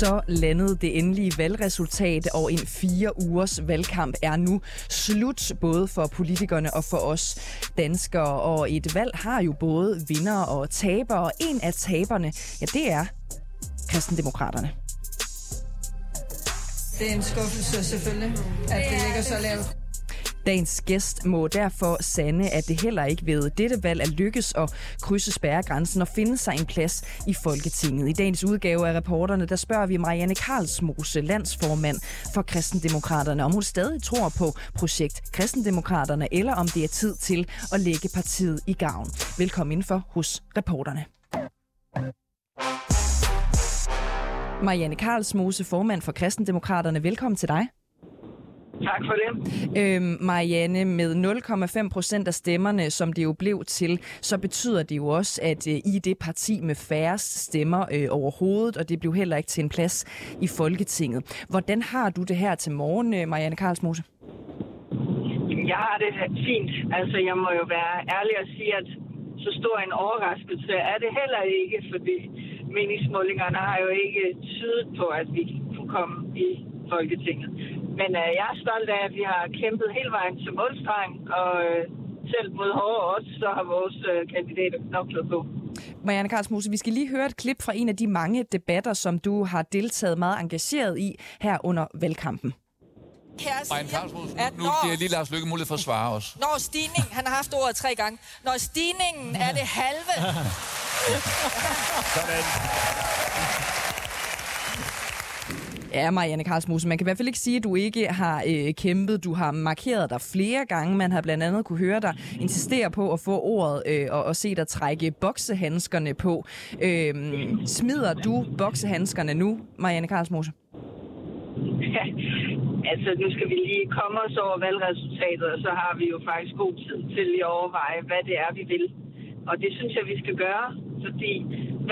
Så landede det endelige valgresultat, og en fire ugers valgkamp er nu slut, både for politikerne og for os danskere. Og et valg har jo både vinder og taber, og en af taberne, ja, det er kristendemokraterne. Det er en skuffelse selvfølgelig, at det ligger så lavt. Dagens gæst må derfor sande, at det heller ikke ved dette valg er lykkes at krydse spærregrænsen og finde sig en plads i Folketinget. I dagens udgave af reporterne, der spørger vi Marianne Karlsmose, landsformand for Kristendemokraterne, om hun stadig tror på projekt Kristendemokraterne, eller om det er tid til at lægge partiet i gavn. Velkommen indenfor hos reporterne. Marianne Karlsmose, formand for Kristendemokraterne. Velkommen til dig. Tak for det. Øhm, Marianne, med 0,5 procent af stemmerne, som det jo blev til, så betyder det jo også, at øh, I det parti med færrest stemmer øh, overhovedet, og det blev heller ikke til en plads i Folketinget. Hvordan har du det her til morgen, øh, Marianne Karlsmose? Jeg har det fint. Altså, jeg må jo være ærlig og sige, at så stor en overraskelse er det heller ikke, fordi meningsmålingerne har jo ikke tydet på, at vi kunne komme i Folketinget. Men øh, jeg er stolt af, at vi har kæmpet hele vejen til målstregen, og øh, selv mod hårde odds, så har vores øh, kandidater knoklet på. Marianne Karlsmose, vi skal lige høre et klip fra en af de mange debatter, som du har deltaget meget engageret i her under valgkampen. Marianne Karlsmose, nu giver jeg lige Lars Lykke mulighed for at svare os. Når stigning, han har haft ordet tre gange, når stigningen er det halve. Sådan. Ja, Marianne Karlsmose, man kan i hvert fald ikke sige, at du ikke har øh, kæmpet. Du har markeret dig flere gange. Man har blandt andet kunne høre dig insistere på at få ordet øh, og, og se dig trække boksehandskerne på. Øh, smider du boksehandskerne nu, Marianne Karlsmose? Ja, altså, nu skal vi lige komme os over valgresultatet, og så har vi jo faktisk god tid til at overveje, hvad det er, vi vil. Og det synes jeg, vi skal gøre, fordi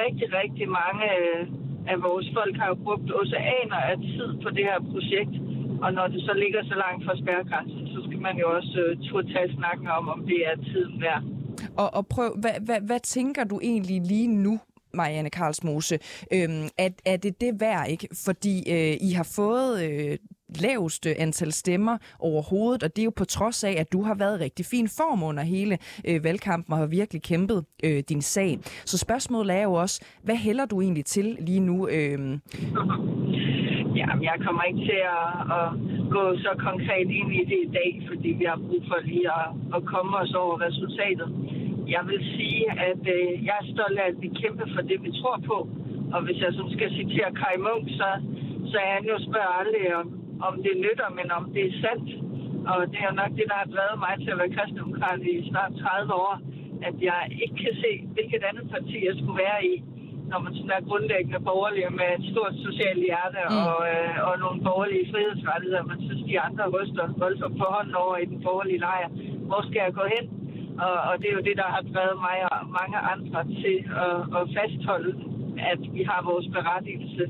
rigtig, rigtig mange øh, at vores folk har jo brugt oceaner af tid på det her projekt. Og når det så ligger så langt fra spærregrænsen, så skal man jo også uh, turde tage snakken om, om det er tiden værd. Og, og prøv, hvad, hvad, hvad tænker du egentlig lige nu, Marianne Karlsmose. Øhm, er, er det det værd, ikke? Fordi øh, I har fået øh, laveste antal stemmer overhovedet, og det er jo på trods af, at du har været rigtig fin form under hele øh, valgkampen og har virkelig kæmpet øh, din sag. Så spørgsmålet er jo også, hvad hælder du egentlig til lige nu? Øh... Jamen, jeg kommer ikke til at, at gå så konkret ind i det i dag, fordi vi har brug for lige at, at komme os over resultatet. Jeg vil sige, at øh, jeg er stolt af, at vi kæmper for det, vi tror på. Og hvis jeg som skal citere Kai Munk, så, så er han jo spørger aldrig, om, om det nytter, men om det er sandt. Og det er nok det, der har drevet mig til at være kristendemokrat i snart 30 år, at jeg ikke kan se, hvilket andet parti jeg skulle være i, når man sådan er grundlæggende borgerlig med et stort socialt hjerte mm. og, øh, og nogle borgerlige frihedsrettigheder. Man synes, de andre ryster voldsomt på hånden over i den borgerlige lejr. Hvor skal jeg gå hen? Og, og det er jo det, der har drevet mig og mange andre til at, at fastholde, at vi har vores berettigelse.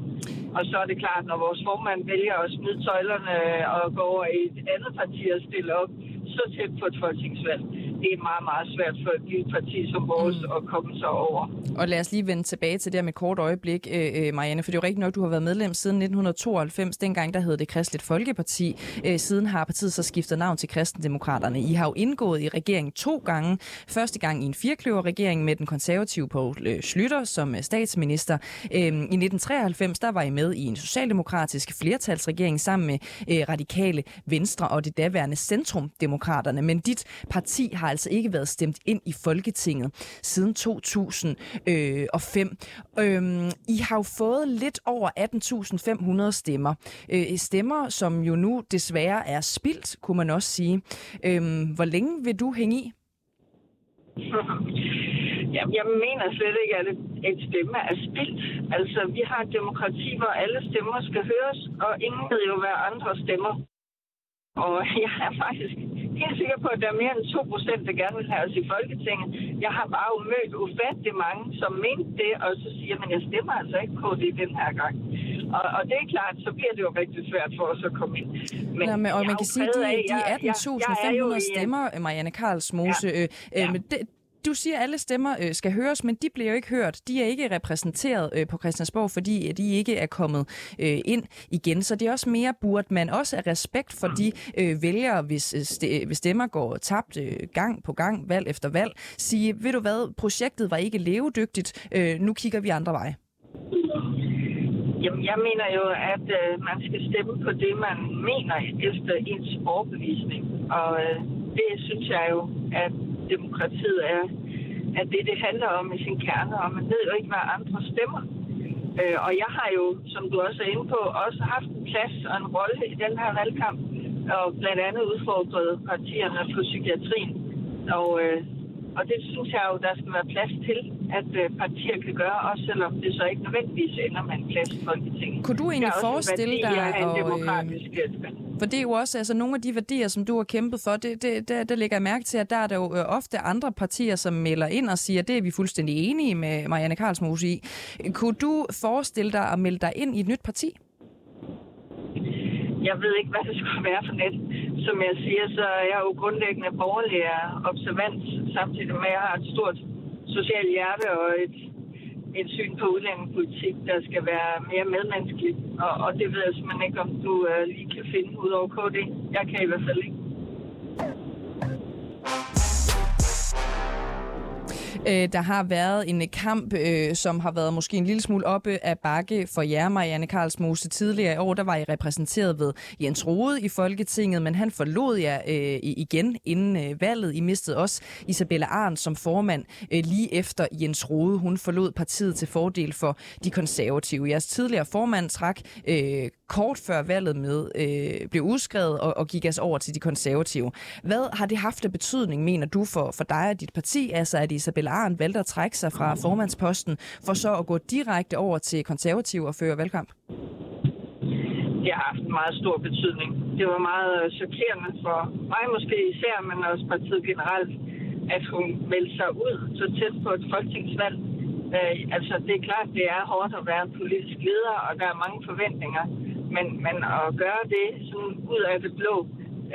Og så er det klart, når vores formand vælger at smide tøjlerne og gå over i et andet parti og stille op så tæt på et folketingsvalg, det er meget, meget svært for et lille parti som vores mm. at komme sig over. Og lad os lige vende tilbage til det med et kort øjeblik, øh, øh, Marianne, for det er jo rigtigt nok, du har været medlem siden 1992. Dengang der hed det Kristeligt Folkeparti. Øh, siden har partiet så skiftet navn til Kristendemokraterne. I har jo indgået i regeringen to gange. Første gang i en firkløver-regering med den konservative Poul Slytter som statsminister. I 1993 der var I med i en socialdemokratisk flertalsregering sammen med radikale Venstre og det daværende Centrumdemokraterne. Men dit parti har altså ikke været stemt ind i Folketinget siden 2005. Øh, øhm, I har jo fået lidt over 18.500 stemmer. Øh, stemmer, som jo nu desværre er spildt, kunne man også sige. Øhm, hvor længe vil du hænge i? Jamen, jeg mener slet ikke, at et stemme er spildt. Altså, vi har et demokrati, hvor alle stemmer skal høres, og ingen ved jo, hvad andre stemmer. Og jeg er faktisk helt sikker på, at der er mere end 2 procent, der gerne vil have os i Folketinget. Jeg har bare mødt ufattelig mange, som mente det, og så siger man, jeg stemmer altså ikke på det den her gang. Og, og det er klart, så bliver det jo rigtig svært for os at komme ind. Men, Nå, men og man kan sige, at de, de 18.500 stemmer, Marianne Karlsmose, ja. øh, øh, ja. men det, du siger, at alle stemmer øh, skal høres, men de bliver jo ikke hørt. De er ikke repræsenteret øh, på Christiansborg, fordi øh, de ikke er kommet øh, ind igen. Så det er også mere, burde man også af respekt for de øh, vælgere, hvis, øh, øh, hvis stemmer går tabt øh, gang på gang, valg efter valg, sige, ved du hvad, projektet var ikke levedygtigt, øh, nu kigger vi andre veje. Jamen, jeg mener jo, at øh, man skal stemme på det, man mener efter ens overbevisning. Og øh, det synes jeg jo, at demokratiet er, at det, det handler om i sin kerne, og man ved jo ikke, hvad andre stemmer. Øh, og jeg har jo, som du også er inde på, også haft en plads og en rolle i den her valgkamp, og blandt andet udfordret partierne på psykiatrien. Og, øh, og det synes jeg jo, der skal være plads til, at øh, partier kan gøre, også selvom det så ikke nødvendigvis ender med en plads i Folketinget. Kunne du egentlig forestille dig demokratisk øh, for det er jo også altså, nogle af de værdier, som du har kæmpet for, det, det, det, det lægger jeg mærke til, at der er der jo øh, ofte andre partier, som melder ind og siger, at det er vi fuldstændig enige med Marianne Karlsmose i. Kunne du forestille dig at melde dig ind i et nyt parti? Jeg ved ikke, hvad det skulle være for net. Som jeg siger, så er jeg jo grundlæggende borgerlig observant, samtidig med, at jeg har et stort socialt hjerte og et et syn på udlændingepolitik, der skal være mere medmenneskeligt. Og, og det ved jeg simpelthen ikke, om du øh, lige kan finde ud over KD. Jeg kan i hvert fald ikke. Øh, der har været en kamp, øh, som har været måske en lille smule oppe af bakke for jer, Marianne Karlsmose. Tidligere i år, der var I repræsenteret ved Jens Rode i Folketinget, men han forlod jer øh, igen inden øh, valget. I mistede også Isabella Arndt som formand øh, lige efter Jens Rode. Hun forlod partiet til fordel for de konservative. Jeres tidligere formand trak øh, kort før valget med øh, blev udskrevet og, og gik altså over til de konservative. Hvad har det haft af betydning, mener du, for, for dig og dit parti? Altså, at Isabella Arndt valgte at trække sig fra formandsposten for så at gå direkte over til konservative og føre valgkamp? Det har haft en meget stor betydning. Det var meget øh, chokerende for mig måske især, men også partiet generelt, at hun meldte sig ud så tæt på et folketingsvalg. Øh, altså, det er klart, det er hårdt at være en politisk leder, og der er mange forventninger. Men, men at gøre det sådan ud af det blå,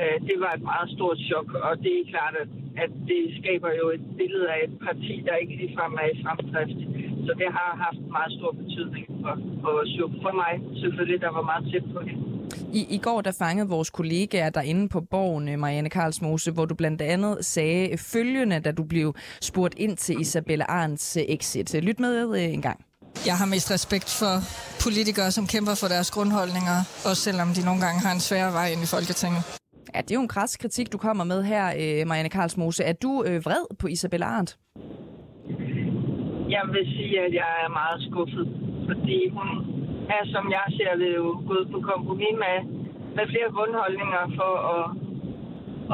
øh, det var et meget stort chok, og det er klart, at, at det skaber jo et billede af et parti, der ikke ligefrem er i fremdrift. Så det har haft meget stor betydning for, for, for mig, selvfølgelig, der var meget tæt på det. I, I går der fangede vores kollegaer derinde på borgen, øh, Marianne Karlsmose, hvor du blandt andet sagde følgende, da du blev spurgt ind til Isabella Arns øh, exit. Lyt med øh, en gang. Jeg har mest respekt for politikere, som kæmper for deres grundholdninger, også selvom de nogle gange har en svær vej ind i Folketinget. Ja, det er jo en kras kritik, du kommer med her, øh, Marianne Karlsmose. Er du øh, vred på Isabella Arndt? Jeg vil sige, at jeg er meget skuffet, fordi hun er, som jeg ser det, jo gået på kompromis med, med flere grundholdninger for at,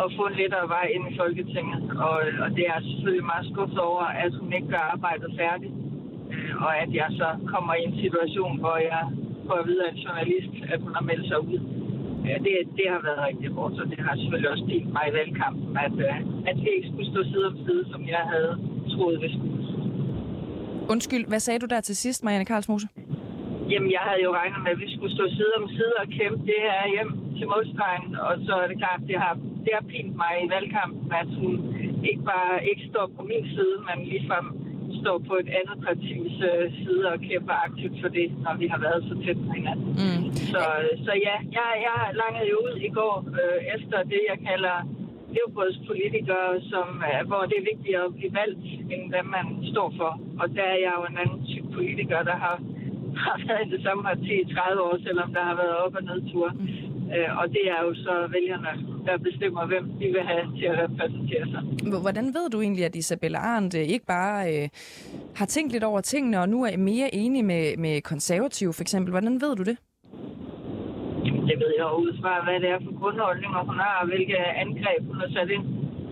at få en lettere vej ind i Folketinget. Og, og det er selvfølgelig meget skuffet over, at hun ikke gør arbejdet færdigt og at jeg så kommer i en situation, hvor jeg får at vide af en journalist, at hun har meldt sig ud. Det, det har været rigtig hårdt, så det har selvfølgelig også delt mig i valgkampen, at, øh, at vi ikke skulle stå side om side, som jeg havde troet, vi skulle. Undskyld, hvad sagde du der til sidst, Marianne Karlsmose? Jamen, jeg havde jo regnet med, at vi skulle stå side om side og kæmpe det her hjem til modstregen. Og så er det klart, det har, det har pint mig i valgkampen, at hun ikke bare ikke står på min side, men ligefrem står på et andet partis øh, side og kæmper aktivt for det, når vi har været så tæt på hinanden. Mm. Så, så ja, jeg, jeg langede jo ud i går øh, efter det, jeg kalder levebrødspolitikere, som, øh, hvor det er vigtigt at blive valgt, end hvad man står for. Og der er jeg jo en anden type politiker, der har, har været i det samme parti i 30 år, selvom der har været op- og nedtur. Mm. Øh, og det er jo så vælgerne, der bestemmer, hvem de vil have til at repræsentere sig. Hvordan ved du egentlig, at Isabella Arndt øh, ikke bare øh, har tænkt lidt over tingene, og nu er mere enig med, med konservative for eksempel? Hvordan ved du det? Det ved jeg ud fra, hvad det er for grundholdninger hun har, og hvilke angreb hun har sat ind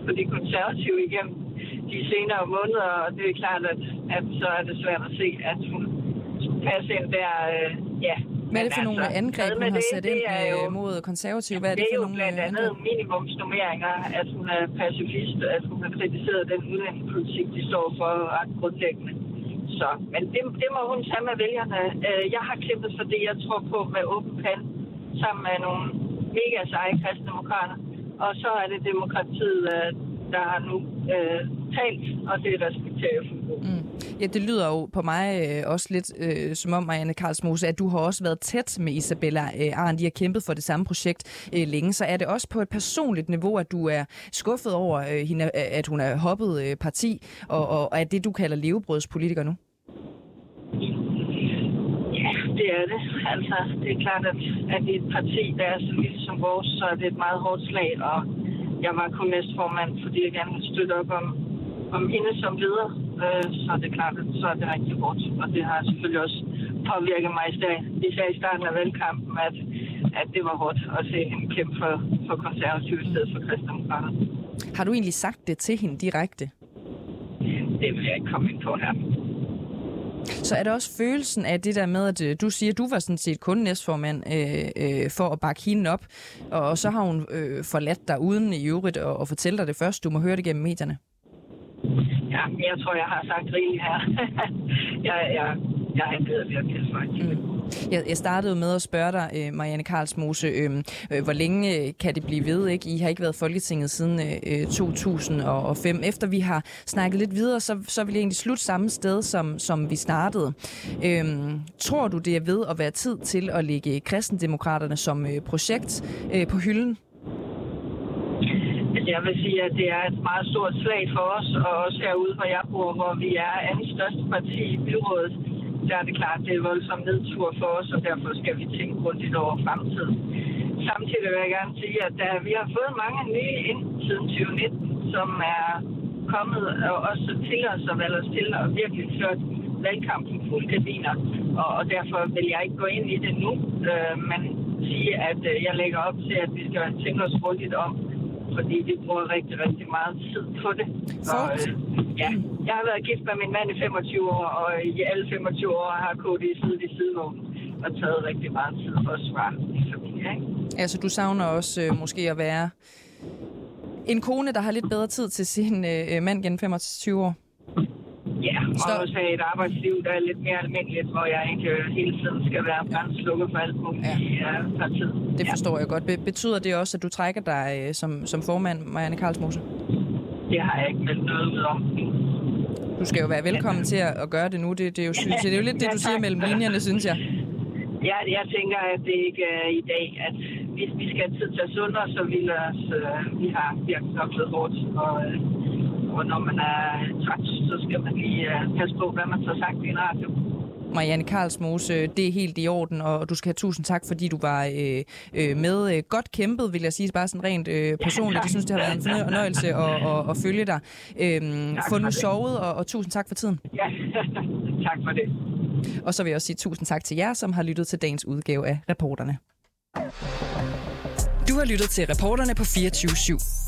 på de konservative igennem de senere måneder, og det er klart, at, at så er det svært at se, at hun passer ind der, øh, ja, Hvad er det for nogle altså, angreb, hun har sat ind jo, mod konservative? Hvad er det, det er for nogle blandt andet minimumsnummeringer, at hun er pacifist, at hun har kritiseret den udlændingepolitik, de står for ret grundlæggende. Så, men det, det må hun tage med vælgerne. Øh, jeg har kæmpet for det, jeg tror på med åben pand, sammen med nogle mega seje kristdemokrater. Og så er det demokratiet, øh, der har nu øh, talt, og det respekterer jeg fuldt mm. Ja, det lyder jo på mig øh, også lidt øh, som om, Marianne Karlsmose, at du har også været tæt med Isabella øh, Arndt. De har kæmpet for det samme projekt øh, længe. Så er det også på et personligt niveau, at du er skuffet over, øh, hende, at hun er hoppet øh, parti, og, og er det, du kalder levebrødspolitiker nu? Ja, det er det. Altså, det er klart, at, at i et parti, der er så lille som vores, så er det et meget hårdt slag, og jeg var kun næstformand, fordi jeg gerne ville støtte op om, om hende som leder. Øh, så er det klart, at så er det rigtig hårdt. Og det har selvfølgelig også påvirket mig især i starten af valgkampen, at, at det var hårdt at se hende kæmpe for, for konservative i stedet for kristendemokrater. Har du egentlig sagt det til hende direkte? Det vil jeg ikke komme ind på her. Så er der også følelsen af det der med, at øh, du siger, at du var sådan set kun næstformand øh, øh, for at bakke hende op, og så har hun øh, forladt dig uden i øvrigt at, at fortælle dig det først. Du må høre det gennem medierne. Ja, jeg tror, jeg har sagt rigeligt her. jeg, jeg, jeg ikke bedre at tilføje. Mm. Jeg, jeg startede med at spørge dig, øh, Marianne Karlsmose, øhm, øh, hvor længe øh, kan det blive ved? Ikke? I har ikke været Folketinget siden øh, øh 2005. Efter vi har snakket lidt videre, så, så vil jeg egentlig slutte samme sted, som, som vi startede. Øh, tror du, det er ved at være tid til at lægge kristendemokraterne som øh, projekt øh, på hylden? Altså, jeg vil sige, at det er et meget stort slag for os, og også herude, hvor jeg bor, hvor vi er andet største parti i byrådet der er det klart, det er voldsomt nedtur for os, og derfor skal vi tænke grundigt over fremtiden. Samtidig vil jeg gerne sige, at der, vi har fået mange nye ind siden 2019, som er kommet og også til os og valgt os til og virkelig ført valgkampen fuld gardiner. Og, og derfor vil jeg ikke gå ind i det nu, øh, men sige, at øh, jeg lægger op til, at vi skal tænke os grundigt om, fordi vi bruger rigtig, rigtig meget tid på det. Og, øh, ja, jeg har været gift med min mand i 25 år, og i alle 25 år har KD siddet i sidevognen og taget rigtig meget tid for os fra i familie. Ikke? Altså, du savner også øh, måske at være en kone, der har lidt bedre tid til sin øh, mand gennem 25 år? Ja, og så... også have et arbejdsliv, der er lidt mere almindeligt, hvor jeg ikke hele tiden skal være brændslukker for alt muligt ja. i uh, partiet. Det forstår ja. jeg godt. Be- betyder det også, at du trækker dig uh, som, som formand, Marianne Karlsmose? Det har jeg ikke meldt noget ud om. Du skal jo være velkommen til at, at gøre det nu. Det, det, er jo, synes, det er jo lidt det, du siger mellem linjerne, synes jeg. Ja, jeg tænker, at det ikke er i dag, at vi, vi skal have tid til at sunde os, og vi, os, uh, vi har virkelig knoklet hårdt, og uh, og når man er træt, så skal man lige uh, passe på, hvad man så sagt i en radio. Marianne Karlsmose, det er helt i orden, og du skal have tusind tak, fordi du var øh, øh, med. Øh, godt kæmpet, vil jeg sige, bare sådan rent øh, personligt. Jeg synes, det har været en fornøjelse at, at, at følge dig. Øhm, få nu sovet, og, og tusind tak for tiden. Ja, tak for det. Og så vil jeg også sige tusind tak til jer, som har lyttet til dagens udgave af Reporterne. Du har lyttet til Reporterne på 24 /7.